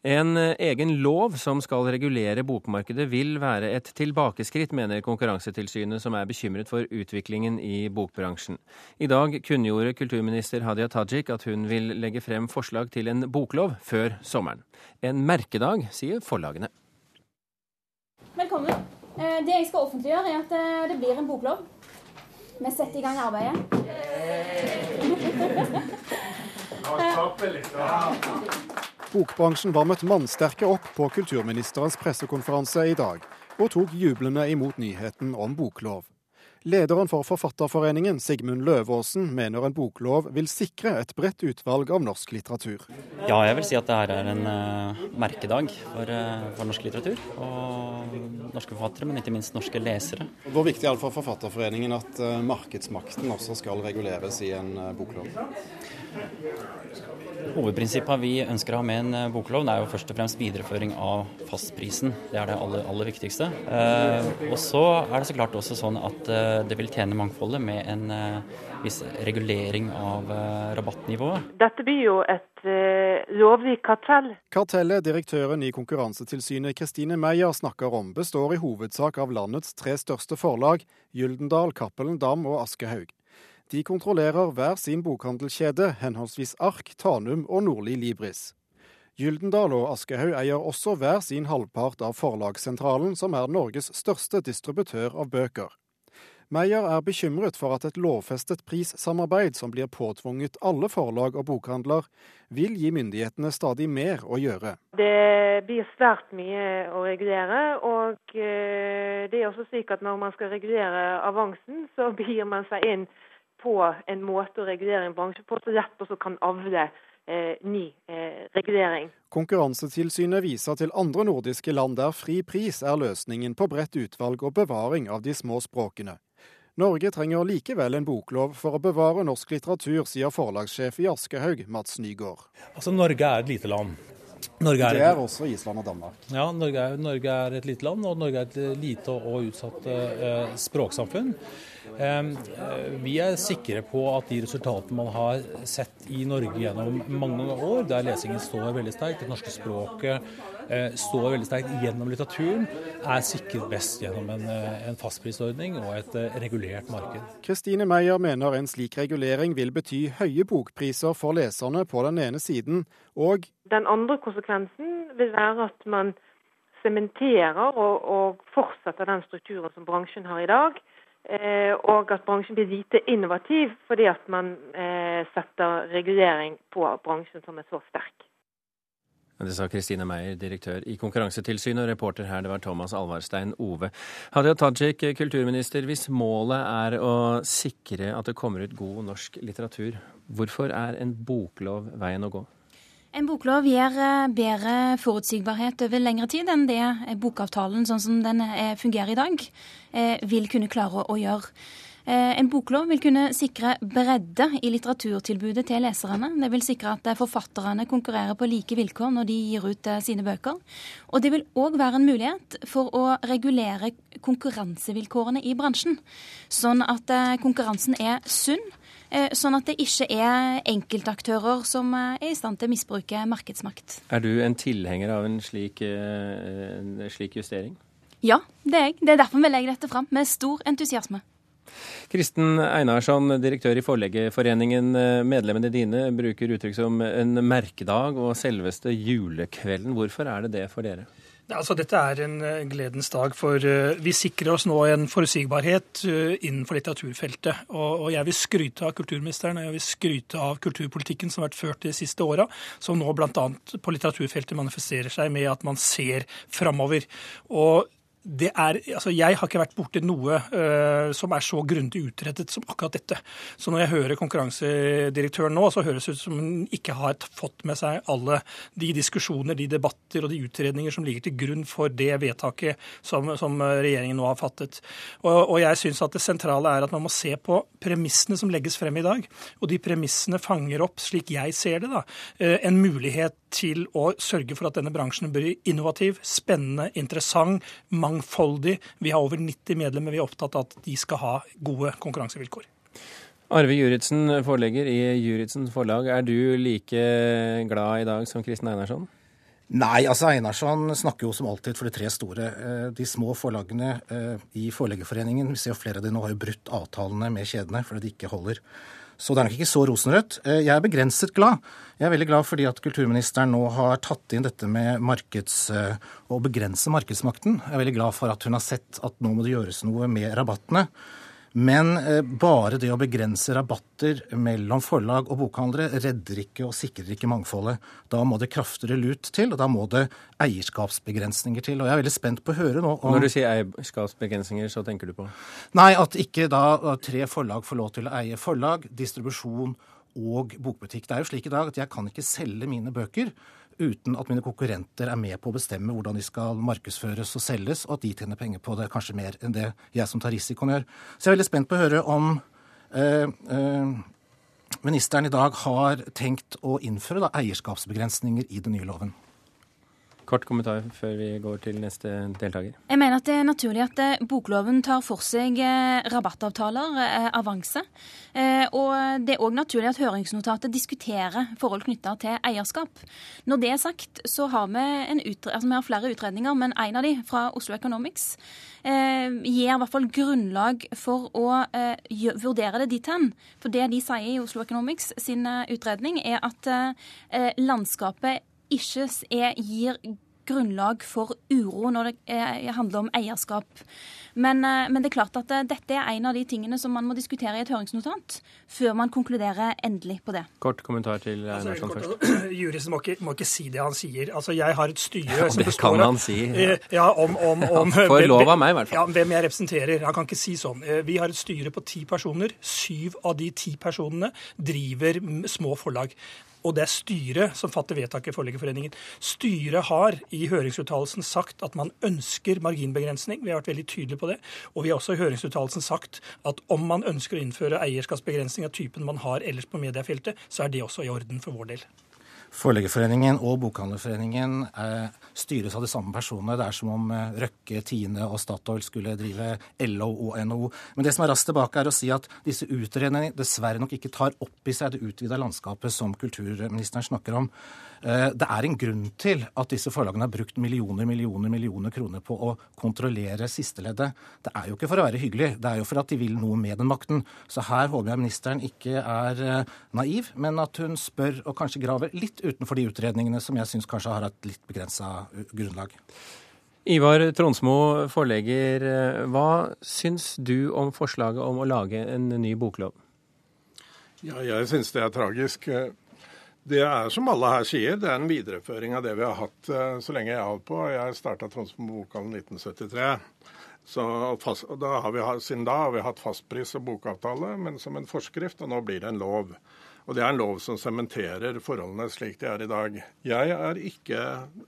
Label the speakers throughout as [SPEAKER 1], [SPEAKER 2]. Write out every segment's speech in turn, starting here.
[SPEAKER 1] En eh, egen lov som skal regulere bokmarkedet vil være et tilbakeskritt, mener Konkurransetilsynet, som er bekymret for utviklingen i bokbransjen. I dag kunngjorde kulturminister Hadia Tajik at hun vil legge frem forslag til en boklov før sommeren. En merkedag, sier forlagene.
[SPEAKER 2] Velkommen. Eh, det jeg skal offentliggjøre, er at eh, det blir en boklov. Vi setter i gang arbeidet.
[SPEAKER 3] Bokbransjen var møtt mannsterke opp på kulturministerens pressekonferanse i dag, og tok jublende imot nyheten om boklov. Lederen for Forfatterforeningen, Sigmund Løvaasen, mener en boklov vil sikre et bredt utvalg av norsk litteratur.
[SPEAKER 4] Ja, jeg vil si at dette er en uh, merkedag for, uh, for, norsk litteratur og norske forfattere, men ikke minst norske lesere.
[SPEAKER 3] Hvor viktig er det for Forfatterforeningen at uh, markedsmakten også skal reguleres i en boklov?
[SPEAKER 4] Hovedprinsippet vi ønsker å ha med en boklov, det er jo først og fremst videreføring av fastprisen. Det er det aller, aller viktigste. Og så er det så klart også sånn at det vil tjene mangfoldet med en eh, viss regulering av eh, rabattnivået.
[SPEAKER 5] Dette blir jo et eh, lovlig kartell.
[SPEAKER 3] Kartellet direktøren i Konkurransetilsynet Kristine Meyer snakker om, består i hovedsak av landets tre største forlag, Gyldendal, Cappelen Dam og Aschehoug. De kontrollerer hver sin bokhandelkjede, henholdsvis Ark, Tanum og Nordli Libris. Gyldendal og Aschehoug eier også hver sin halvpart av Forlagssentralen, som er Norges største distributør av bøker. Meyer er bekymret for at et lovfestet prissamarbeid som blir påtvunget alle forlag og bokhandler, vil gi myndighetene stadig mer å gjøre.
[SPEAKER 5] Det blir svært mye å regulere. Og eh, det er også slik at når man skal regulere avansen, så begir man seg inn på en måte å regulere en bransje på så lett også kan avle eh, ny eh, regulering.
[SPEAKER 3] Konkurransetilsynet viser til andre nordiske land der fri pris er løsningen på bredt utvalg og bevaring av de små språkene. Norge trenger likevel en boklov for å bevare norsk litteratur, sier forlagssjef i Aschehoug, Mats Nygaard.
[SPEAKER 6] Altså, Norge er et lite land.
[SPEAKER 3] Er det er også Island og Danmark.
[SPEAKER 6] Ja, Norge er, Norge er, et lite land, og Norge er et lite og utsatt eh, språksamfunn. Eh, vi er sikre på at de resultatene man har sett i Norge gjennom mange år, der lesingen står veldig sterkt, det norske språket eh, står veldig sterkt gjennom litteraturen, er sikret best gjennom en, en fastprisordning og et uh, regulert marked.
[SPEAKER 3] Kristine Meyer mener en slik regulering vil bety høye bokpriser for leserne på den ene siden, og
[SPEAKER 5] Den andre konsekvensen vil være at man sementerer og, og fortsetter den strukturen som bransjen har i dag. Eh, og at bransjen blir lite innovativ fordi at man eh, setter regulering på bransjen som er så sterk.
[SPEAKER 1] Det sa Kristine Meyer, direktør i Konkurransetilsynet, og reporter her det var Thomas Alvarstein Ove. Hadia Tajik, kulturminister, hvis målet er å sikre at det kommer ut god norsk litteratur, hvorfor er en boklov veien å gå?
[SPEAKER 2] En boklov gir eh, bedre forutsigbarhet over lengre tid enn det bokavtalen sånn som den eh, fungerer i dag, eh, vil kunne klare å gjøre. En boklov vil kunne sikre bredde i litteraturtilbudet til leserne. Det vil sikre at forfatterne konkurrerer på like vilkår når de gir ut sine bøker. Og det vil òg være en mulighet for å regulere konkurransevilkårene i bransjen, sånn at konkurransen er sunn sånn at det ikke er enkeltaktører som eh, er i stand til å misbruke markedsmakt.
[SPEAKER 1] Er du en tilhenger av en slik, eh, en slik justering?
[SPEAKER 2] Ja, det er jeg. Det er derfor vi legger dette fram, med stor entusiasme.
[SPEAKER 1] Kristen Einarsson, direktør i Forleggerforeningen. Medlemmene dine bruker uttrykk som en merkedag og selveste julekvelden. Hvorfor er det det for dere?
[SPEAKER 7] Altså, dette er en eh, gledens dag, for uh, vi sikrer oss nå en forutsigbarhet uh, innenfor litteraturfeltet. Og, jeg vil skryte av kulturministeren og jeg vil skryte av kulturpolitikken som har vært ført de siste åra, som nå bl.a. på litteraturfeltet manifesterer seg med at man ser framover. Og det er, altså Jeg har ikke vært borti noe uh, som er så grundig utrettet som akkurat dette. Så når jeg hører konkurransedirektøren nå, så høres det ut som hun ikke har fått med seg alle de diskusjoner, de debatter og de utredninger som ligger til grunn for det vedtaket som, som regjeringen nå har fattet. Og, og jeg syns at det sentrale er at man må se på premissene som legges frem i dag. Og de premissene fanger opp, slik jeg ser det, da, uh, en mulighet til å sørge for at denne bransjen blir innovativ, spennende, interessant. mange mangfoldig. Vi har over 90 medlemmer. Vi er opptatt av at de skal ha gode konkurransevilkår.
[SPEAKER 1] Arve Juritzen, forlegger i Juritzen forlag. Er du like glad i dag som Kristin Einarsson?
[SPEAKER 8] Nei, altså Einarsson snakker jo som alltid for de tre store. Eh, de små forlagene eh, i Forleggerforeningen, vi ser jo flere av de nå har jo brutt avtalene med kjedene fordi de ikke holder. Så det er nok ikke så rosenrødt. Eh, jeg er begrenset glad. Jeg er veldig glad fordi at kulturministeren nå har tatt inn dette med markeds, å begrense markedsmakten. Jeg er veldig glad for at hun har sett at nå må det gjøres noe med rabattene. Men eh, bare det å begrense rabatter mellom forlag og bokhandlere redder ikke og sikrer ikke mangfoldet. Da må det kraftigere lut til, og da må det eierskapsbegrensninger til. Og jeg er veldig spent på å høre nå
[SPEAKER 1] om Når du sier eierskapsbegrensninger, så tenker du på?
[SPEAKER 8] Nei, at ikke da tre forlag får lov til å eie forlag, distribusjon og bokbutikk. Det er jo slik i dag at jeg kan ikke selge mine bøker uten at mine konkurrenter er med på å bestemme hvordan de skal markedsføres og selges, og at de tjener penger på det, kanskje mer enn det jeg som tar risikoen gjør. Så jeg er veldig spent på å høre om eh, eh, ministeren i dag har tenkt å innføre da, eierskapsbegrensninger i den nye loven.
[SPEAKER 1] Kort kommentar før vi går til neste deltaker.
[SPEAKER 2] Jeg mener at det er naturlig at eh, bokloven tar for seg eh, rabattavtaler, eh, avanse. Og det er òg naturlig at høringsnotatet diskuterer forhold knytta til eierskap. Når det er sagt, så har vi, altså vi har flere utredninger, men en av de fra Oslo Economics gir i hvert fall grunnlag for å vurdere det dit hen. For det de sier i Oslo Economics sin utredning, er at landskapet ikke er, gir grunnlag for uro når det handler om eierskap. Men, eh, men, det er klart at eh, dette er en av de tingene som man må diskutere i et høringsnotat før man konkluderer endelig på det.
[SPEAKER 1] Kort kommentar til
[SPEAKER 7] altså,
[SPEAKER 1] Einarsson
[SPEAKER 7] altså, først. Juristen må, må, ikke si det han sier. Altså, Jeg har et styre ja,
[SPEAKER 1] som består av Det kan han si.
[SPEAKER 7] Ja, eh, ja om, om, om
[SPEAKER 1] ja, For lov av meg, i hvert fall.
[SPEAKER 7] Ja, hvem jeg representerer. Han kan ikke si sånn. Vi har et styre på ti personer. Syv av de ti personene driver små forlag og det er styret som fatter vedtak i Forleggerforeningen. Styret har i høringsuttalelsen sagt at man ønsker marginbegrensning. Vi har vært veldig tydelige på det. Og vi har også i høringsuttalelsen sagt at om man ønsker å innføre eierskapsbegrensning av typen man har ellers på mediefeltet, så er det også i orden for vår del.
[SPEAKER 8] Forleggerforeningen og Bokhandlerforeningen eh, styres av de samme personene. Det er som om eh, Røkke, Tine og Statoil skulle drive LO og NHO. Men det som er raskt tilbake, er å si at disse utredningene dessverre nok ikke tar opp i seg det utvida landskapet som kulturministeren snakker om. Eh, det er en grunn til at disse forlagene har brukt millioner, millioner, millioner kroner på å kontrollere sisteleddet. Det er jo ikke for å være hyggelig, det er jo for at de vil noe med den makten. Så her håper jeg ministeren ikke er naiv, men at hun spør og kanskje graver litt utenfor de utredningene som jeg syns kanskje har et litt begrensa eh, grunnlag.
[SPEAKER 1] Ivar Tronsmo, forlegger. Hva syns du om forslaget om å lage en ny boklov?
[SPEAKER 9] Ja, jeg syns det er tragisk. Det er som alle her sier, det er en videreføring av det vi har hatt uh, så lenge jeg har holdt på. Jeg starta Tronsmo bokhallen 1973. Så fast, da vi, siden da har vi hatt fastpris og bokavtale, men som en forskrift, og nå blir det en lov. Og det er en lov som sementerer forholdene slik de er i dag. Jeg er ikke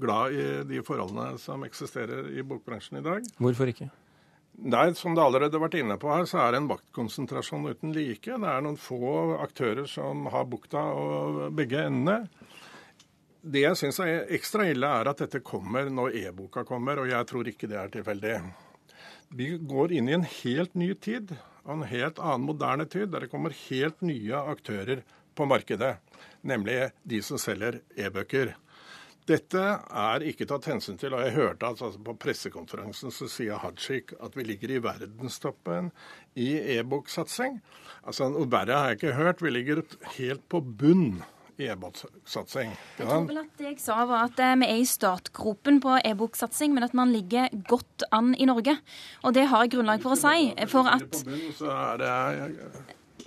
[SPEAKER 9] glad i de forholdene som eksisterer i bokbransjen i dag.
[SPEAKER 1] Hvorfor ikke?
[SPEAKER 9] Nei, Som det allerede har vært inne på her, så er det en maktkonsentrasjon uten like. Det er noen få aktører som har bukta og begge endene. Det jeg syns er ekstra ille, er at dette kommer når e-boka kommer, og jeg tror ikke det er tilfeldig. Vi går inn i en helt ny tid, en helt annen moderne tid, der det kommer helt nye aktører på markedet. Nemlig de som selger e-bøker. Dette er ikke tatt hensyn til. og Jeg hørte at altså, på pressekonferansen så sier Hajik at vi ligger i verdenstoppen i e-boksatsing. Altså, noe verre har jeg ikke hørt. Vi ligger helt på bunn i e-boksatsing.
[SPEAKER 2] Jeg tror vel at det jeg sa var at eh, vi er i startgropen på e-boksatsing, men at man ligger godt an i Norge. Og det har jeg grunnlag for å si. For at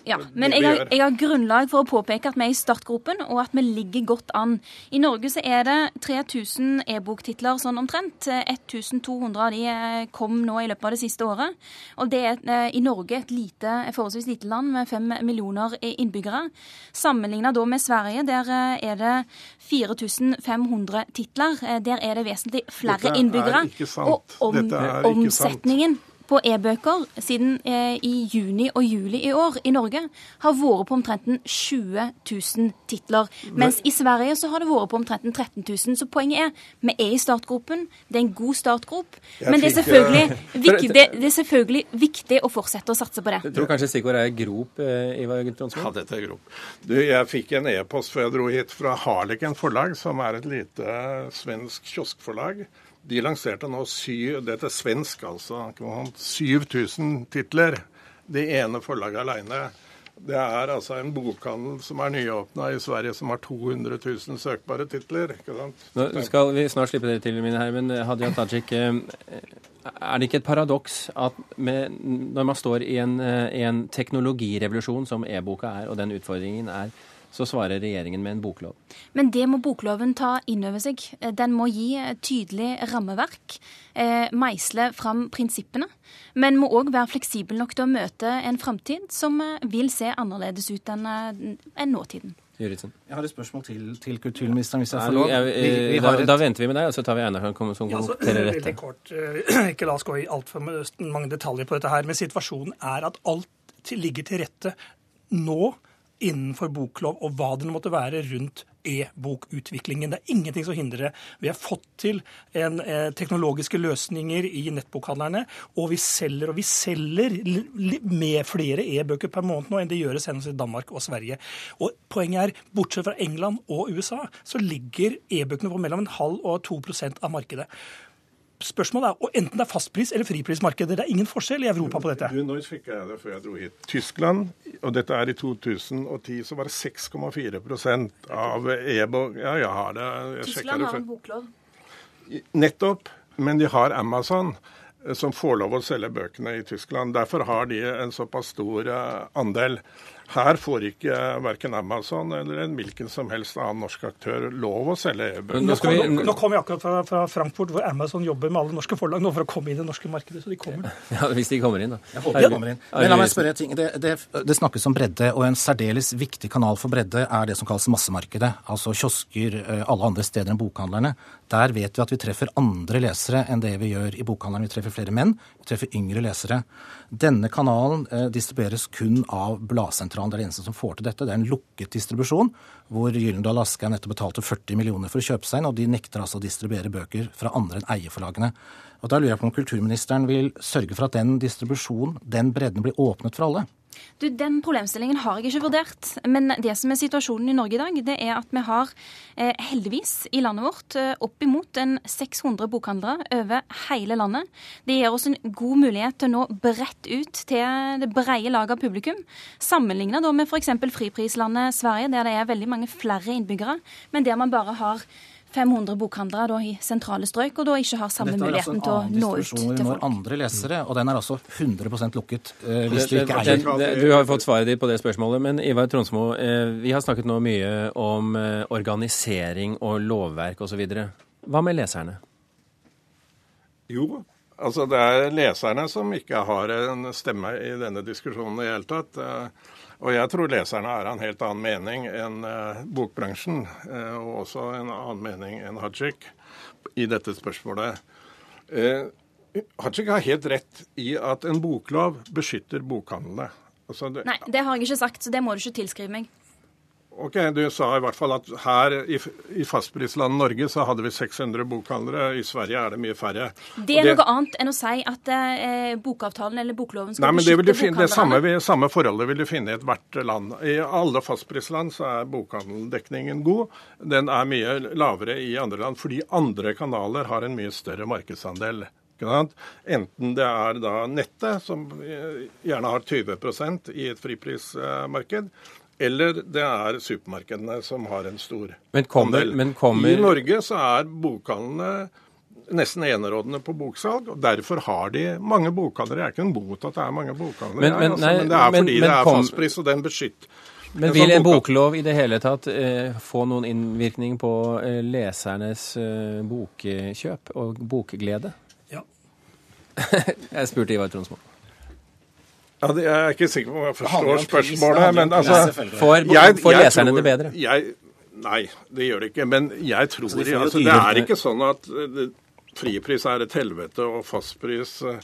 [SPEAKER 2] ja, men jeg har, jeg har, grunnlag for å påpeke at vi er i startgropen, og at vi ligger godt an. I Norge så er det 3000 e-boktitler sånn omtrent. 1200 av de eh, kom nå i løpet av det siste året. Og det er eh, i Norge et lite, forholdsvis lite land med fem millioner innbyggere. Sammenligna da med Sverige, der eh, er det 4500 titler. Der er det vesentlig flere innbyggere.
[SPEAKER 9] Og om,
[SPEAKER 2] omsetningen på e-bøker siden eh, i juni og juli i år i Norge har vært på omtrent 20 000 titler. Mens i Sverige så har det vært på omtrent 13 000. Så poenget er vi er i startgropen. Det er en god startgrop. Men det er, selvfølgelig viktig, det er selvfølgelig viktig å fortsette å satse på det.
[SPEAKER 1] Jeg tror kanskje stikkordet er grop, Ivar Tronsvold?
[SPEAKER 9] Ja, dette er grop. Du, jeg fikk en e-post før jeg dro hit fra Harleken forlag, som er et lite svensk kioskforlag. De lanserte nå syv, dette er svensk altså, 7000 titler. Det ene forlaget alene. Det er altså en bokhandel som er nyåpna i Sverige, som har 200 000 søkbare titler. ikke sant?
[SPEAKER 1] Nå skal vi snart slippe dere til, mine herrer, men Hadia Tajik, eh, er det ikke et paradoks at med, når man står i en, eh, en teknologirevolusjon som e-boka er, og den utfordringen er så svarer regjeringen med en boklov.
[SPEAKER 2] Men det må bokloven ta inn over seg. Den må gi tydelig rammeverk, eh, meisle fram prinsippene, men må òg være fleksibel nok til å møte en framtid som eh, vil se annerledes ut enn eh, nåtiden.
[SPEAKER 8] Juritzen. Jeg har et spørsmål til, til kulturministeren, hvis jeg får lov. Vi,
[SPEAKER 1] vi da, et... da, venter vi med deg, og så tar vi Einar som kommer som ja,
[SPEAKER 7] dette. Veldig kort. Ikke la oss gå i altfor mange detaljer på dette her. Men situasjonen er at alt ligger til rette nå innenfor boklov og hva det måtte være rundt e-bokutviklingen. Det er ingenting som hindrer det. Vi har fått til en, eh, teknologiske løsninger i nettbokhandlerne, og vi selger og vi selger med flere e-bøker per måned nå enn det gjøres i Danmark og Sverige. Og Poenget er, bortsett fra England og USA, så ligger e-bøkene på mellom en halv og to prosent av markedet spørsmålet er og enten det er fastpris- eller friprismarkeder. Det er ingen forskjell i Europa på dette.
[SPEAKER 9] Du, Nå fikk jeg det før jeg dro hit. Tyskland, og dette er i 2010, så var det 6,4% av e-bok Ja, jeg har det. Jeg
[SPEAKER 2] Tyskland har en boklov.
[SPEAKER 9] Nettopp. Men de har Amazon eh, som får lov å selge bøkene i Tyskland. Derfor har de en såpass stor eh, andel. Her får ikke verken Amazon eller en hvilken som helst annen norsk aktør lov å selge e-bøker.
[SPEAKER 7] Nå, vi... nå kom jeg akkurat fra, fra, Frankfurt, hvor Amazon jobber med alle norske forlag nå for å komme inn i det norske markedet. Så de kommer.
[SPEAKER 1] Ja, Hvis de kommer inn, da.
[SPEAKER 8] Jeg håper de kommer inn. Men la meg spørre ting. Det, det, det, snakkes om bredde, og en særdeles viktig kanal for bredde er det som kalles massemarkedet. Altså kiosker, eh, alle andre steder enn bokhandlerne. Der vet vi at vi treffer andre lesere enn det vi gjør i bokhandleren. Vi treffer flere menn, vi treffer yngre lesere. Denne kanalen eh, distribueres kun av Bladsentralen. Det er det eneste som får til dette. Det er en lukket distribusjon, hvor Gyllendal Aschehoug nettopp betalte 40 millioner for å kjøpe seg inn, og de nekter altså å distribuere bøker fra andre enn eierforlagene. Og Da lurer jeg på om kulturministeren vil sørge for at den distribusjonen, den bredden, blir åpnet for alle?
[SPEAKER 2] Du, Den problemstillingen har jeg ikke vurdert. Men det som er situasjonen i Norge i dag, det er at vi har eh, heldigvis i landet vårt eh, oppimot en 600 bokhandlere over hele landet. Det gir oss en god mulighet til å nå bredt ut til det brede laget av publikum. Sammenlignet med f.eks. friprislandet Sverige, der det er veldig mange flere innbyggere, men der man bare har 500 bokhandlere da, i sentrale strøk, og da ikke har samme altså muligheten til å nå ut til folk.
[SPEAKER 8] Når andre lesere, og den er altså 100 lukket uh, hvis du ikke eier
[SPEAKER 1] Du har fått svaret ditt på det spørsmålet, men Ivar Tronsmo, uh, vi har snakket nå mye om uh, organisering og lovverk osv. Hva med leserne?
[SPEAKER 9] Jo, altså det er leserne som ikke har en stemme i denne diskusjonen i det hele tatt. Og jeg tror leserne er av en helt annen mening enn eh, bokbransjen, eh, og også en annen mening enn Hajik i dette spørsmålet. Eh, Hajik har helt rett i at en boklov beskytter bokhandlene.
[SPEAKER 2] Altså det, Nei, det har jeg ikke sagt, så det må du ikke tilskrive meg.
[SPEAKER 9] Ok, Du sa i hvert fall at her i, i fastprislandet Norge så hadde vi 600 bokhandlere. I Sverige er det mye færre.
[SPEAKER 2] Det er det, noe annet enn å si at eh, bokavtalen eller bokloven skal
[SPEAKER 9] nei, men
[SPEAKER 2] beskytte
[SPEAKER 9] det, finne, det samme, samme, forholdet vil du finne i ethvert land. I alle fastprisland så er bokhandeldekningen god. Den er mye lavere i andre land fordi andre kanaler har en mye større markedsandel. Enten det er da nettet, som gjerne har 20% i et friprismarked, eller det er supermarkedene som har en stor
[SPEAKER 1] men kommer, andel. Men kommer...
[SPEAKER 9] I Norge så er bokhandlene nesten enerådende på boksalg, og derfor har de mange bokhandlere. Jeg er ikke imot at det er mange bokhandlere, men, men, altså, men, det er fordi men, det er kom... fastpris, og den beskytter.
[SPEAKER 1] Men vil en boklov i det hele tatt eh, få noen innvirkning på eh, lesernes eh, bokkjøp og bokglede?
[SPEAKER 7] Ja.
[SPEAKER 1] jeg spurte Ivar Tronsmo.
[SPEAKER 9] Ja, jeg er ikke sikker på om jeg forstår spørsmålet. Men altså
[SPEAKER 1] Får, får leserne det bedre?
[SPEAKER 9] Jeg, nei, det gjør det ikke. Men jeg tror altså, Det er ikke sånn at fripris er et helvete og fastpris eh,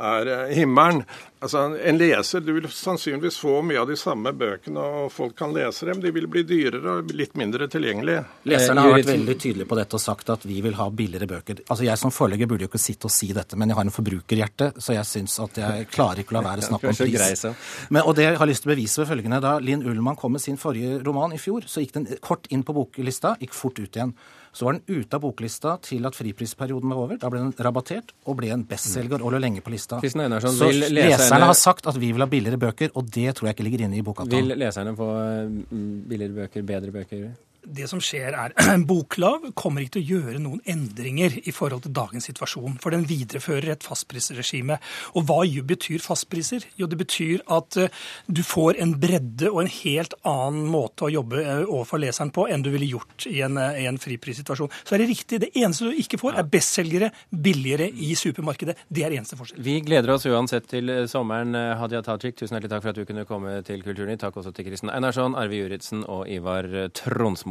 [SPEAKER 9] er eh, himmelen. Altså, En leser du vil sannsynligvis få mye av de samme bøkene, og folk kan lese dem. De vil bli dyrere og litt mindre tilgjengelige.
[SPEAKER 8] Leserne har vært veldig tydelige på dette og sagt at vi vil ha billigere bøker. Altså Jeg som forlegger burde jo ikke sitte og si dette, men jeg har en forbrukerhjerte, så jeg syns at jeg klarer ikke å la være å snakke om pris. Men, og det jeg har lyst til å bevise ved følgende, Da Linn Ullmann kom med sin forrige roman i fjor, så gikk den kort inn på boklista, gikk fort ut igjen. Så var den ute av boklista til at friprisperioden var over. Da ble den rabattert og ble en bestselger og lå lenge på lista.
[SPEAKER 1] Einarsson,
[SPEAKER 8] så leserne har sagt at vi vil ha billigere bøker, og det tror jeg ikke ligger inne i bokavtalen.
[SPEAKER 1] Vil leserne få mm, billigere bøker, bedre bøker?
[SPEAKER 7] Det som skjer er En boklov kommer ikke til å gjøre noen endringer i forhold til dagens situasjon, for den viderefører et fastprisregime. Og hva betyr fastpriser? Jo, det betyr at eh, du får en bredde og en helt annen måte å jobbe eh, overfor leseren på enn du ville gjort i en, eh, i en friprissituasjon. Så er det riktig. Det eneste du ikke får, er bestselgere billigere i supermarkedet. Det er eneste forskjell.
[SPEAKER 1] Vi gleder oss uansett til sommeren. Hadia Tajik, tusen hjertelig takk for at du kunne komme til Kulturnytt. Takk også til Kristen Einarsson, Arve Juritzen og Ivar Tronsmo.